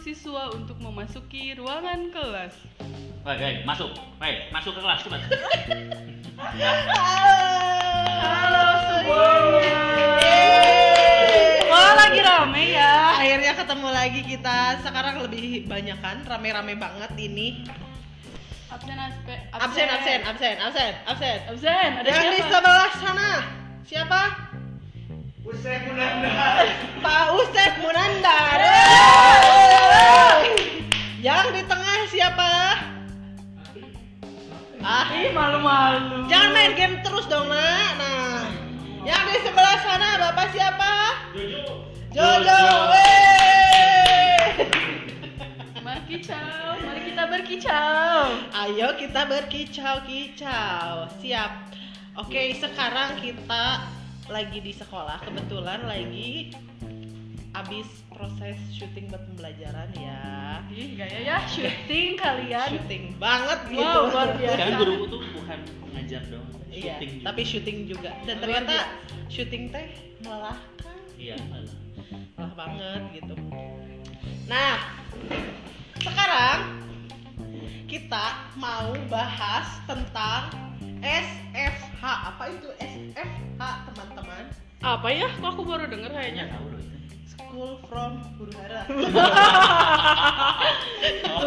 siswa untuk memasuki ruangan kelas. Baik, baik, masuk. Baik, masuk ke kelas cepat. Halo semuanya. Wah lagi rame ya. Akhirnya ketemu lagi kita. Sekarang lebih banyak kan, rame-rame banget ini. Absen absen Absen, absen, absen, absen, absen. Absen. Ada Yang di siapa? sebelah sana, siapa? Pak Ustadz Munandar. Ah, Ih malu-malu. jangan main game terus dong, nak. Nah, yang di sebelah sana bapak siapa? Jojo. Wey. Mari kicau, mari kita berkicau. Ayo kita berkicau-kicau. Siap. Oke, sekarang kita lagi di sekolah. Kebetulan lagi abis proses syuting buat pembelajaran ya. Ih gaya ya syuting kalian. Syuting banget gitu. Wow, luar biasa. Kan guruku tuh bukan ngajar dong, Iya, syuting juga. tapi syuting juga. Dan Luar ternyata biasa. syuting teh melelahkan, Iya, malah. melah banget gitu. Nah, sekarang kita mau bahas tentang SFH. Apa itu SFH, teman-teman? Apa ya? Kok aku baru denger Kayaknya kayaknya. tahu loh School from Huru Hara.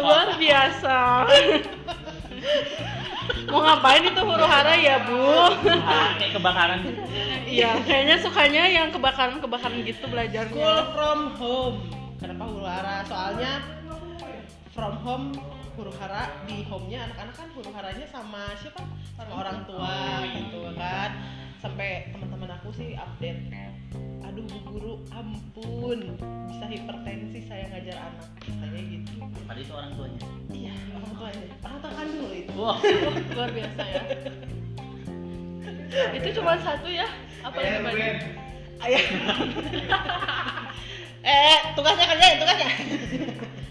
Luar biasa. Mau ngapain itu huru hara ya bu? Ah, kayak kebakaran. Iya, kayaknya sukanya yang kebakaran-kebakaran gitu School belajarnya. from home. Kenapa Huru Hara? Soalnya from home huru hara di home-nya anak-anak kan huru haranya sama siapa? Sama orang tua gitu kan. Sampai teman-teman aku sih update. Aduh Bu Guru, ampun. Bisa hipertensi saya ngajar anak. Katanya gitu. Padahal itu orang tuanya. Iya, orang tuanya. Orang tua kandung loh itu. Wah, Luar biasa ya. Itu cuma satu ya? Apa yang banyak? Ayo. eh, tugasnya kerjain, tugasnya.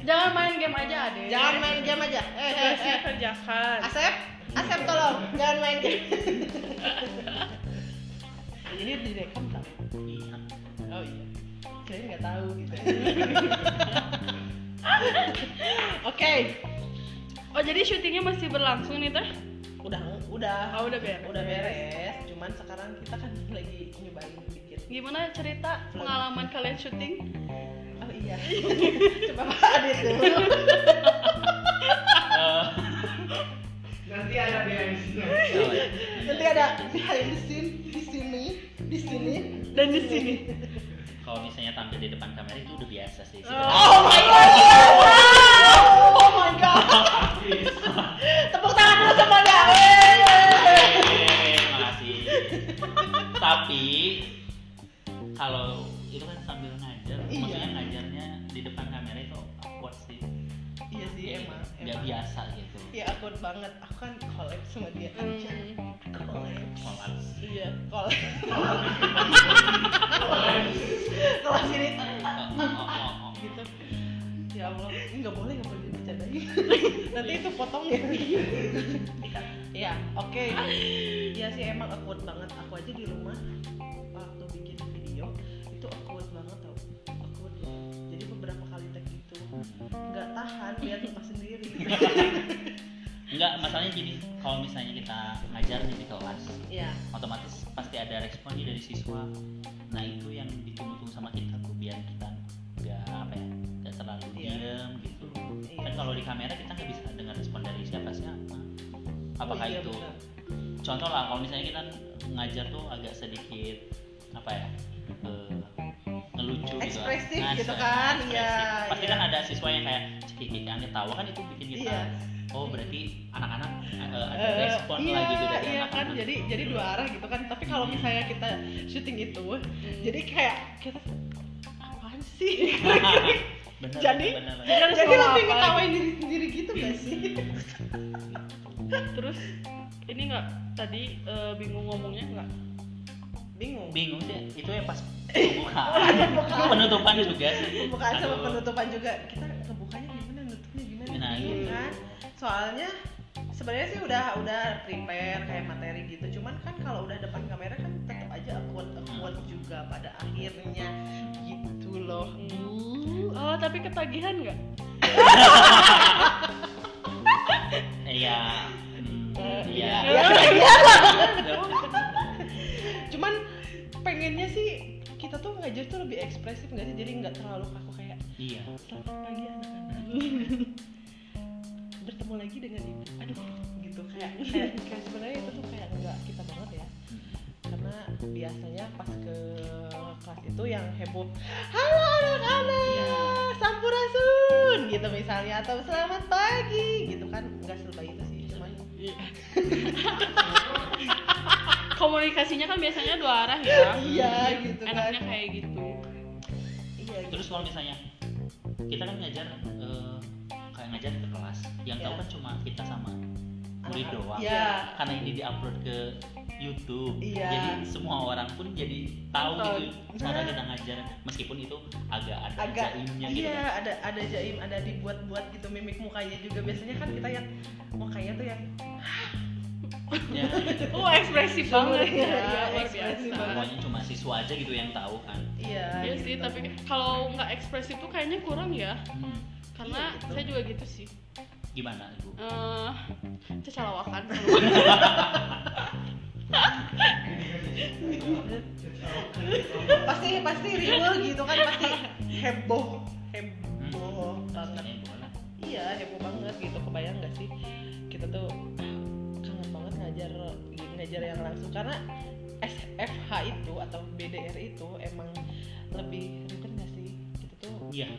Jangan main game aja adek. Jangan main game aja. Eh, eh, Tugasnya eh. kerjakan. Asep, Asep tolong, jangan main game. Ini direkam tak? Oh iya. Saya nggak tahu gitu. Oke, Oh jadi syutingnya masih berlangsung nih teh? udah udah Oh, udah beres. udah beres. Cuman sekarang kita kan lagi nyobain bikin. Gimana cerita pengalaman kalian syuting? Oh iya. Coba Pak Adit dulu. Eh, Nanti ada behind the scene. oh, iya. Nanti ada behind the scene di sini, di sini. Dan di sini. Kalau misalnya tampil di depan kamera itu udah biasa sih. Oh my god. Oh my god. Tepuk tangan dulu semuanya. Makasih. Tapi kalau itu kan sambil ngajar, Iya. maksudnya ngajarnya di depan kamera itu awkward sih. Emang. biasa gitu. Iya awkward banget. Aku kan collab sama dia. Hmm, Collab. Kolaps. Iya, collab. Kalau sini Oh, oh, oh, gitu. Ya Allah, ini nggak boleh nggak boleh dibicarain. Nanti itu potong ya. Iya, oke. Iya sih emang awkward banget. Aku aja di rumah nggak tahan lihat lupa sendiri. Enggak, masalahnya gini, kalau misalnya kita ngajar nih di kelas, Iya. otomatis pasti ada respon dari siswa. Nah itu yang ditunggu-tunggu sama kita tuh biar kita nggak apa ya, nggak terlalu Iya. diem gitu. Iya. Kan kalau di kamera kita nggak bisa dengar respon dari siapa siapa. Apakah Oh, iya, itu benar. contoh lah kalau misalnya kita ngajar tuh agak sedikit apa ya Ekspresif Nah, gitu se- kan, ekspresif. iya, pasti iya. kan ada siswa yang kayak cekik yang ketawa kan itu bikin kita Iya. oh berarti anak-anak eh, ada Eh, respon iya, lah gitu dari iya anak-anak kan? jadi jadi dua arah gitu kan? Tapi kalau misalnya kita syuting itu jadi kayak kita apaan sih? Bener, Jadi- bener, bener. Jadi lebih apa? ngetawain diri sendiri gitu gak sih? Terus ini nggak tadi eh, bingung ngomongnya nggak? Bingung. Bingung sih itu ya pas pembukaan. Penutupan juga sih. Pembukaan sama penutupan juga. Kita ngebukanya gimana nutupnya gimana? Nah, gitu kan? Soalnya sebenarnya sih udah udah prepare kayak materi gitu. Cuman kan kalau udah depan kamera kan tetap aja awkward awkward juga pada akhirnya. Gitu Allah. Oh, tapi ketagihan nggak? Iya. hmm, Eh, Iya. iya, pengennya sih kita tuh ngajar tuh lebih ekspresif nggak sih? Jadi nggak terlalu kaku kayak Iya. selamat pagi anak-anak. Bertemu lagi dengan ibu. Aduh, gitu kayak kayak, kayak sebenarnya itu tuh kayak nggak kita banget ya. Karena biasanya pas ke kelas itu yang heboh, halo anak-anak, Iya. sampurasun gitu misalnya atau selamat pagi gitu kan nggak selebay itu sih cuman Komunikasinya kan biasanya dua arah ya. iya gitu kan Enaknya kayak gitu. iya gitu. Terus kalau misalnya kita kan ngajar eh, kayak ngajar ke kelas, yang tahu Iya. kan cuma kita sama murid doang. Iya. Karena ini diupload ke YouTube, Iya. jadi semua orang pun jadi tahu Tahu. gitu cara Nah. kita ngajar, meskipun itu agak ada agak jaimnya gitu. iya kan. ada ada jaim ada dibuat-buat gitu mimik mukanya juga biasanya kan kita yang mukanya tuh yang Ya, Oh, ekspresif banget ya. Iya, Luar ekspresif biasa. banget. semuanya cuma siswa aja gitu yang tahu kan. iya Iya gitu. sih, tapi kalau nggak ekspresif tuh kayaknya kurang ya. Hmm. Karena Iya, gitu. saya juga gitu sih. Gimana ibu? Eh, cecalawakan. pasti pasti riwel gitu kan pasti heboh heboh banget iya heboh banget gitu kebayang nggak sih kita tuh ngajar ngajar yang langsung. Karena SFH itu atau BDR itu emang lebih ribet nggak sih? Kita tuh Iya.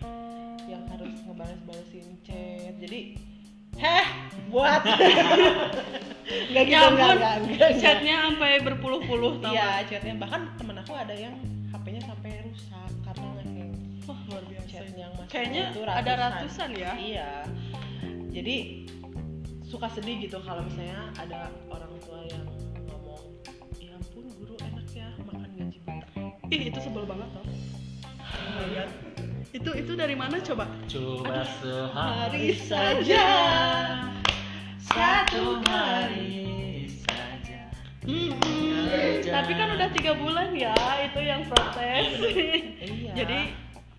yang harus ngebales-balesin chat. Jadi heh buat. Nggak gitu Ya nggak ampun, nggak. Chatnya sampai berpuluh-puluh tau iya chatnya. Bahkan temen aku ada yang HP-nya sampai rusak karena ngeheng Wah, luar biasa. chat yang masuk Kayaknya itu ada ratusan ya. iya. Jadi suka sedih gitu kalau misalnya ada orang tua yang ngomong ya ampun guru enak ya makan gaji buta Ih, itu sebel banget tau. Itu itu dari mana coba? Coba hari sehari saja satu hari saja. Mm-mm. Tapi kan udah tiga bulan ya, itu yang protes. iya Jadi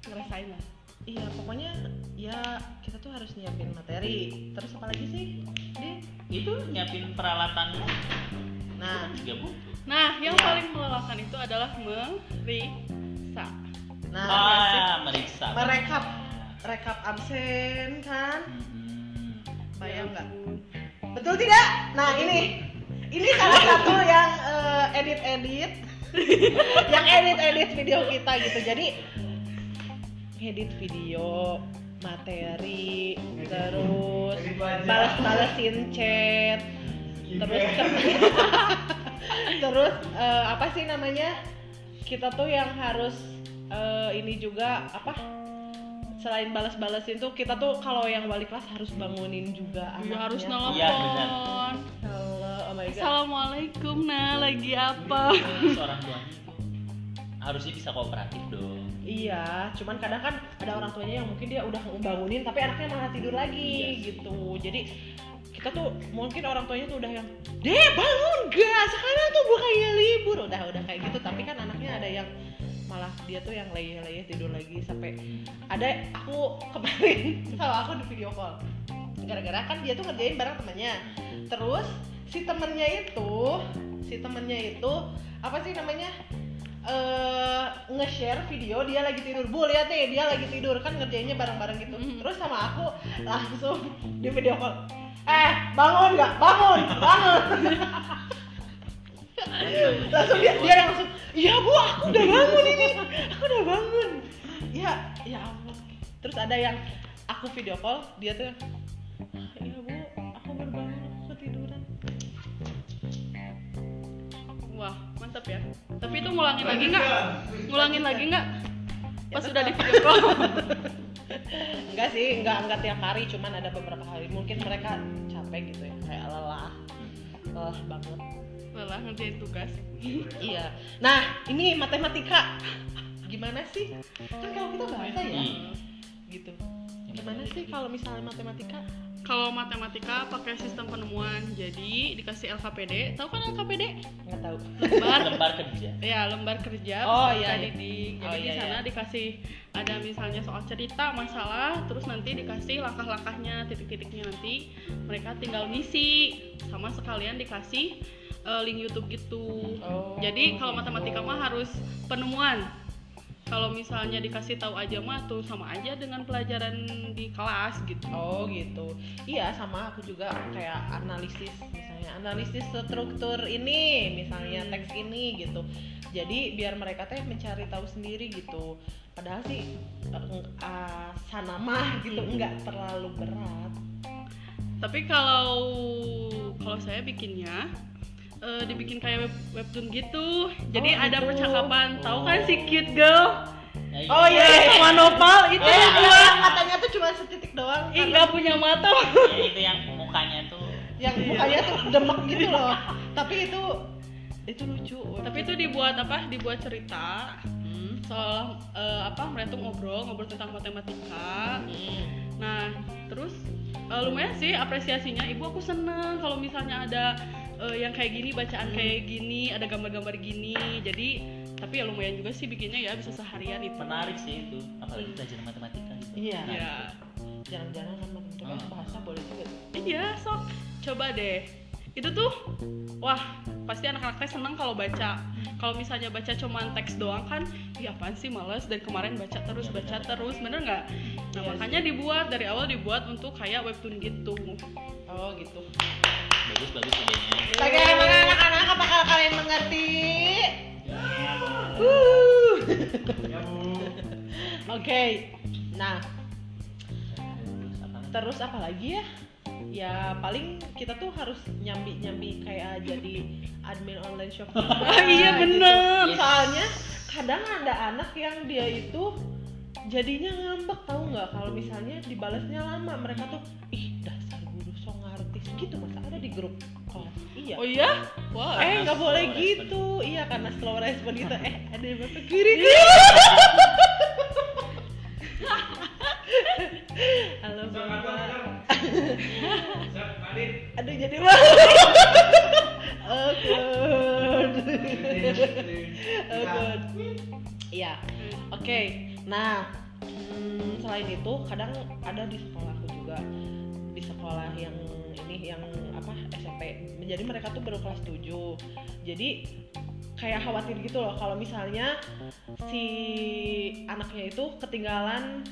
ngerasain lah. iya pokoknya ya kita tuh harus nyiapin materi? Terus apa lagi sih? Di? Itu nyiapin peralatan nah. Juga butuh. Nah, yang Iya. paling melelahkan itu adalah meriksa. nah ah, meriksa. merekap. Rekap absen kan? Mm-mm. bayang nggak? betul tidak? Nah ini. ini salah satu yang edit edit yang edit edit video kita gitu. Jadi edit video materi terus Edit wajah. balas balesin chat terus terus eh, apa sih namanya kita tuh yang harus eh, ini juga apa selain balas-balesin tuh kita tuh kalau yang balik kelas harus bangunin juga Ya, anaknya. harus Iya, nelpon. Allah, oh my god. Assalamualaikum, nah lagi apa? Terus orang tuanya itu harusnya bisa kooperatif dong. Iya, cuman kadang kan ada orang tuanya yang mungkin dia udah bangunin tapi anaknya malah tidur lagi Iya. gitu. Jadi kita tuh mungkin orang tuanya tuh udah yang, "Deh, bangun gak? Sekarang tuh bukannya libur." Udah udah kayak gitu, tapi kan anaknya ada yang malah dia tuh yang leyeh-leyeh tidur lagi sampai ada aku kemarin sama aku di video call. Gara-gara kan dia tuh ngerjain bareng temannya. Terus si temennya itu, si temennya itu apa sih namanya? Eh nge-share video dia lagi tidur. Bu lihat nih dia lagi tidur. Kan ngerjainnya bareng-bareng gitu. Mhm. terus sama aku langsung di video call. Eh bangun nggak? Bangun bangun. Langsung dia dia langsung iya bu aku udah bangun ini. Aku udah bangun. Ya ya ampun. Terus ada yang aku video call dia tuh iya bu Mantap ya. Tapi itu ngulangin lagi nggak? Ngulangin lagi nggak? Pas sudah di video call. enggak sih enggak enggak tiap hari cuman ada beberapa hari mungkin mereka capek gitu ya kayak lelah lelah banget Lelah ngerjain tugas. iya nah ini matematika gimana sih kan kalau kita bahasa ya Iya. gitu gimana sih kalau misalnya matematika kalau matematika pakai sistem penemuan. Jadi dikasih LKPD. Tahu kan LKPD? nggak tahu Lembar lembar kerja ya lembar kerja Oh, iya, iya. didik. Jadi Oh, di iya, sana iya. dikasih ada misalnya soal cerita, masalah, terus nanti dikasih langkah-langkahnya, titik-titiknya nanti mereka tinggal ngisi sama sekalian dikasih eh, link YouTube gitu. Oh, Jadi kalau matematika mah harus penemuan. Kalau misalnya dikasih tahu aja mah tuh sama aja dengan pelajaran di kelas gitu. Oh gitu. Iya sama aku juga kayak analisis misalnya analisis struktur ini misalnya Hmm. teks ini gitu. Jadi biar mereka teh mencari tahu sendiri gitu. Padahal sih ah, sana mah gitu Hmm. nggak terlalu berat. Tapi kalau kalau saya bikinnya eh, dibikin kayak web, webtoon gitu. Jadi Oh, ada gitu. percakapan. Tahu kan si cute girl? Ya, iya. Oh iya, sama nopal itu Iya. yang katanya tuh cuma setitik doang. Ih karena nggak punya mata. Ya, itu yang mukanya tuh yang mukanya tuh demek gitu loh. Tapi itu itu lucu. Tapi itu dibuat apa? Dibuat cerita Hmm. soal eh, apa? Mereka tuh ngobrol ngobrol tentang matematika. Hmm. Nah, terus eh, lumayan sih apresiasinya. Ibu aku seneng kalau misalnya ada eh, yang kayak gini, bacaan Hmm. kayak gini, ada gambar-gambar gini. Jadi, tapi ya lumayan juga sih bikinnya ya bisa seharian itu. menarik sih itu apalagi belajar matematika gitu Iya. Nah, Iya. Jangan-jangan kan matematika Ah. bahasa boleh juga. Iya, sok coba deh. Itu tuh wah, pasti anak-anak teh seneng kalau baca. Kalau misalnya baca cuman teks doang kan, iya apaan sih males dan kemarin baca terus Iya, baca terus, bener nggak? Nah, Iya makanya dibuat dari awal dibuat untuk kayak webtoon gitu. Oh gitu. bagus bagus idenya Bagaimana anak-anak apakah kalian mengerti? ya, Uh. Ya. Oke. Nah, terus apa lagi? ya? Ya paling kita tuh harus nyambi-nyambi kayak jadi admin online shop. Ah, iya, bener. Gitu. Soalnya kadang ada anak yang dia itu jadinya ngambek tahu nggak kalau misalnya dibalasnya lama mereka tuh ih gitu masa ada di grup kelas. Iya. Oh iya? Wah. eh nggak boleh respon. gitu. Iya karena slow respon gitu eh ada yang bapak kiri halo bapak aduh jadi malu awkward awkward iya. Oke. Nah hmm, selain itu kadang ada di sekolahku juga. Di sekolah yang ini yang apa SMP jadi mereka tuh baru kelas 7 jadi kayak khawatir gitu loh kalau misalnya si anaknya itu ketinggalan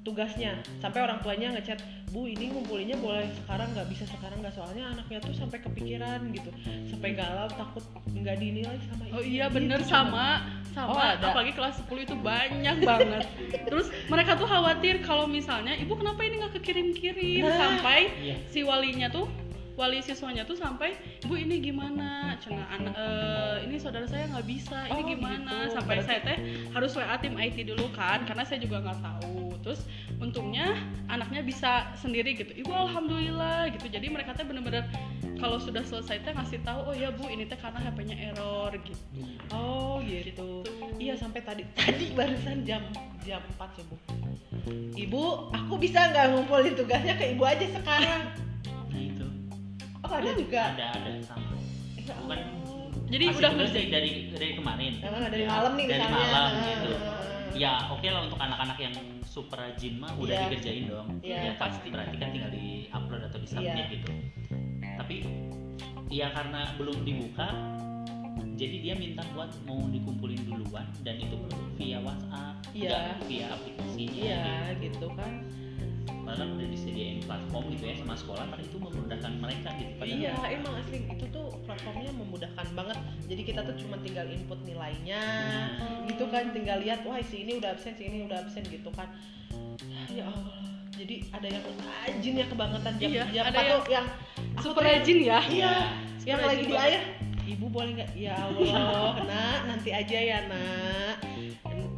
tugasnya. Sampai orang tuanya ngechat bu ini ngumpulinnya boleh sekarang nggak? Bisa sekarang nggak? Soalnya anaknya tuh sampai kepikiran gitu. Sampai galau takut nggak dinilai sama Oh iya bener gitu. sama Oh, sama ada. apalagi kelas 10 itu banyak banget. Terus mereka tuh khawatir kalau misalnya ibu kenapa ini nggak kekirim-kirim Nah. sampai Iya. si walinya tuh wali siswanya tuh sampai bu ini gimana? Cina anak eh, ini saudara saya nggak bisa ini Oh, gimana? gitu. sampai Berarti- saya teh harus wa tim IT dulu kan karena saya juga nggak tahu. Terus untungnya anaknya bisa sendiri gitu. Ibu alhamdulillah gitu. Jadi mereka teh bener-bener kalau sudah selesai teh ngasih tahu oh ya bu ini teh karena HP-nya error gitu. Oh gitu. Iya sampai tadi tadi barusan jam jam 4 subuh. Ibu aku bisa nggak ngumpulin tugasnya ke ibu aja sekarang oh ada juga? Ada ada sama. Ya bukan jadi Masih udah ngerjain dari dari kemarin. Ah, dari Ya, malam nih dari misalnya. malam gitu. Ya oke lah untuk anak-anak yang super rajin mah udah Iya. dikerjain dong. Iya, ya pasti. berarti kan tinggal di upload atau di submit Iya. gitu. Tapi ya karena belum dibuka jadi dia minta buat mau dikumpulin duluan dan itu via WhatsApp. Nggak via aplikasinya iya gitu. gitu kan bahkan udah disediain platform gitu ya sama sekolah kan itu memudahkan mereka gitu Padahal Iya emang asli itu tuh platformnya memudahkan banget. Jadi kita tuh cuma tinggal input nilainya, gitu kan, tinggal lihat wah si ini udah absen, si ini udah absen gitu kan. Ya Allah. Jadi ada yang rajin ya kebangetan jam Iya, jam ada yang yang super rajin ya Iya, super yang lagi di air. Ibu boleh nggak? Ya Allah, nak nanti aja ya nak.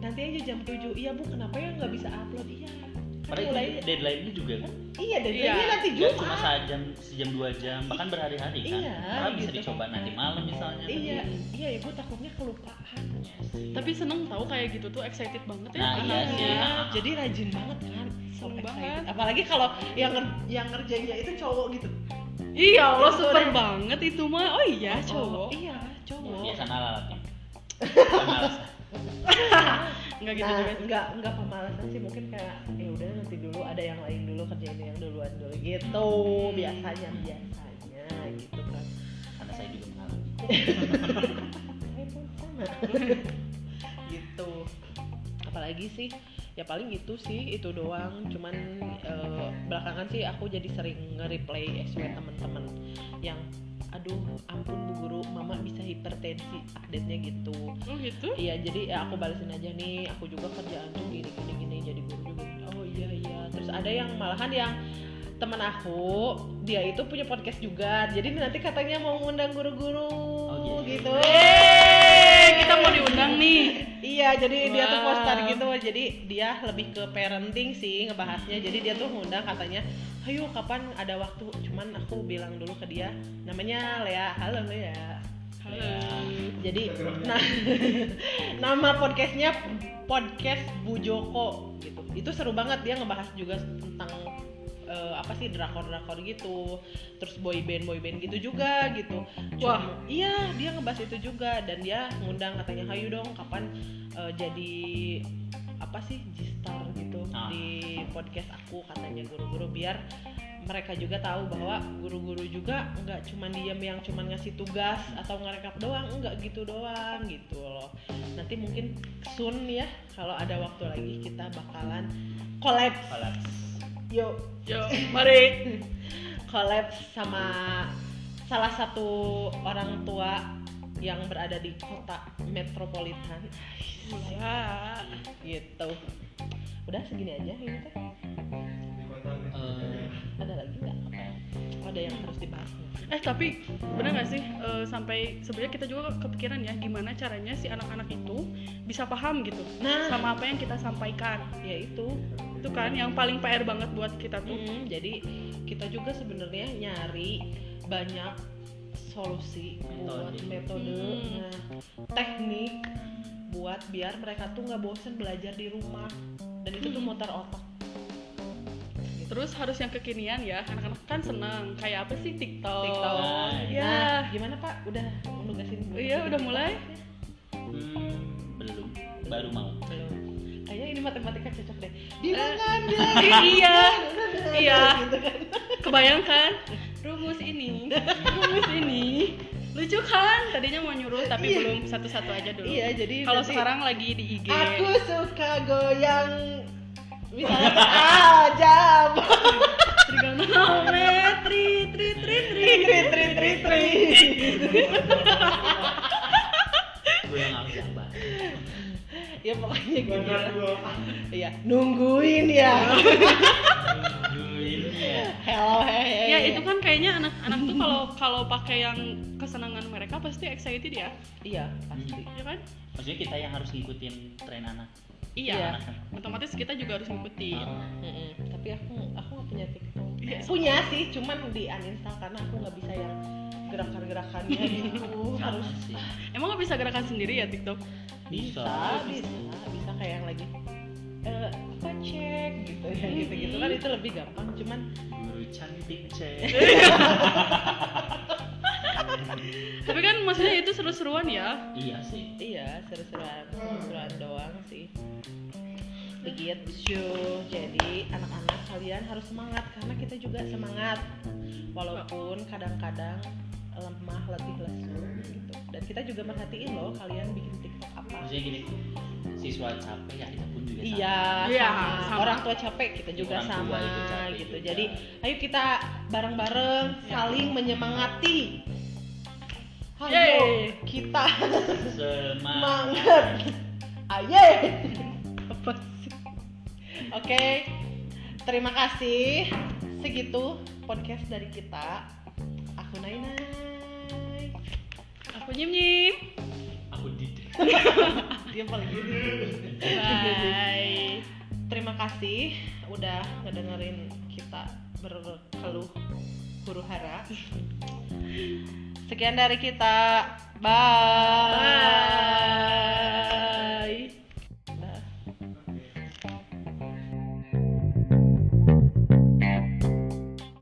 Nanti aja jam 7 Iya bu, kenapa ya nggak bisa upload? Iya. Padahal mulai itu deadline-nya juga kan iya dan Iya. nanti Gak Jumat cuma sejam, sejam dua jam, bahkan berhari-hari kan. Iya, Karena bisa gitu. dicoba nanti malam misalnya. iya iya ibu takutnya kelupaan Iya sih. tapi seneng tahu kayak gitu tuh excited banget ya Nah, iya anaknya. sih. Iya, jadi rajin banget kan so Seneng excited. banget. apalagi kalau yang yang ngerjainnya itu cowok gitu iya Allah Itu super banget itu mah oh iya Oh, cowok iya cowok Biasa alatnya. Pemalas. nggak gitu nah, juga enggak enggak pemalasan sih. Mungkin kayak ya udah nanti dulu ada yang lain dulu kerjain yang duluan dulu. Gitu biasanya biasanya gitu kan. Karena saya juga mengalami. saya pun sama gitu. Apalagi sih ya paling itu sih itu doang. Cuman eh, belakangan sih aku jadi sering nge-replay SW teman-teman yang aduh ampun bu guru mama bisa hipertensi update nya gitu. Oh gitu? Iya jadi ya aku balesin aja nih aku juga kerjaan tuh gini gini gini jadi guru juga. Oh iya iya. Terus ada yang malahan yang temen aku dia itu punya podcast juga jadi nanti katanya mau ngundang guru-guru Oh, gitu. gitu. Eh kita mau diundang nih. Iya jadi dia tuh Wow. poster gitu. Jadi dia lebih ke parenting sih ngebahasnya. Jadi dia tuh ngundang katanya ayo kapan ada waktu? Cuman aku bilang dulu ke dia namanya Lea. Halo Lea. Halo. Jadi nah nama podcastnya podcast Bu Joko gitu. Itu seru banget dia ngebahas juga tentang eh, apa sih drakor drakor gitu terus boy band boy band gitu juga gitu Wah. Iya dia ngebahas itu juga dan dia ngundang katanya hayu dong kapan eh, jadi apa sih G-Star gitu Ah. di podcast aku katanya guru-guru biar mereka juga tahu bahwa guru-guru juga nggak cuma diam yang cuma ngasih tugas atau ngerekap doang enggak gitu doang gitu loh nanti mungkin soon ya kalau ada waktu lagi kita bakalan collab Kolaps. Yuk yo mari. Collab sama salah satu orang tua yang berada di kota metropolitan. Ya gitu. Udah segini aja ini teh. Eh, ada lagi nggak? Apa? Ada yang harus dibahas? Eh tapi bener nggak sih eh, sampai sebenarnya kita juga kepikiran ya gimana caranya si anak-anak itu bisa paham gitu nah. sama apa yang kita sampaikan. Ya itu kan yang paling PR banget buat kita tuh Mm, jadi kita juga sebenarnya nyari banyak solusi buat Metode. Hmm. nah, teknik buat biar mereka tuh nggak bosen belajar di rumah dan itu tuh Hmm. motor otak. terus harus yang kekinian ya anak-anak kan senang kayak apa sih TikTok, TikTok. Nah, ya Nah, gimana Pak? Udah nugasin? Iya, udah mulai. Hmm, belum. Baru mau. Belum. Kayaknya ini matematika cocok deh. Eh, Bilangan, i- bilangan. iya iya. Gitu kan. kebayangkan rumus ini. Rumus ini. Lucu kan? Tadinya mau nyuruh tapi Iya. belum satu-satu aja dulu. Iya, jadi kalau sekarang lagi di IG Aku suka goyang. Misalnya ah jam trigonometri tri tri tri. Tri tri tri tri ya pokoknya gitu iya nungguin ya. Nungguin ya. hello hehe ya itu kan kayaknya anak-anak tuh kalau kalau pakai yang kesenangan mereka pasti excited ya. Iya pasti. Ya kan? Maksudnya kita yang harus ngikutin tren anak. iya. Anak-anak. otomatis kita juga harus ngikutin. Oh. Tapi aku aku nggak punya tiktok. Iya. punya sih cuman di uninstall karena aku nggak bisa yang gerakan-gerakannya gitu. Harus sih. emang nggak bisa gerakan sendiri ya TikTok? Bisa. bisa bisa. bisa. Kayak yang lagi apa cek gitu ya gitu gitu kan itu lebih gampang cuman Guru cantik cek. tapi kan maksudnya itu seru-seruan ya? Iya sih. iya seru-seruan. Seru-seruan doang sih. Begitu jadi anak-anak kalian harus semangat karena kita juga semangat. Walaupun kadang-kadang lemah letih lesu gitu dan kita juga merhatiin loh kalian bikin tiktok apa Maksudnya gini, siswa capek ya kita pun juga sama. Iya, Iya, sama. sama. Orang tua capek, kita juga Orang sama capek gitu. juga. Jadi, ayo kita bareng-bareng Ya. saling menyemangati. Ayo Yeay. kita Semangat. Ayo. Apa sih? Oke. Terima kasih. Segitu podcast dari kita. Aku nyim nyim Aku di Dia paling gini. bye. Terima kasih udah ngedengerin kita berkeluh huru hara. Sekian dari kita. Bye, Bye.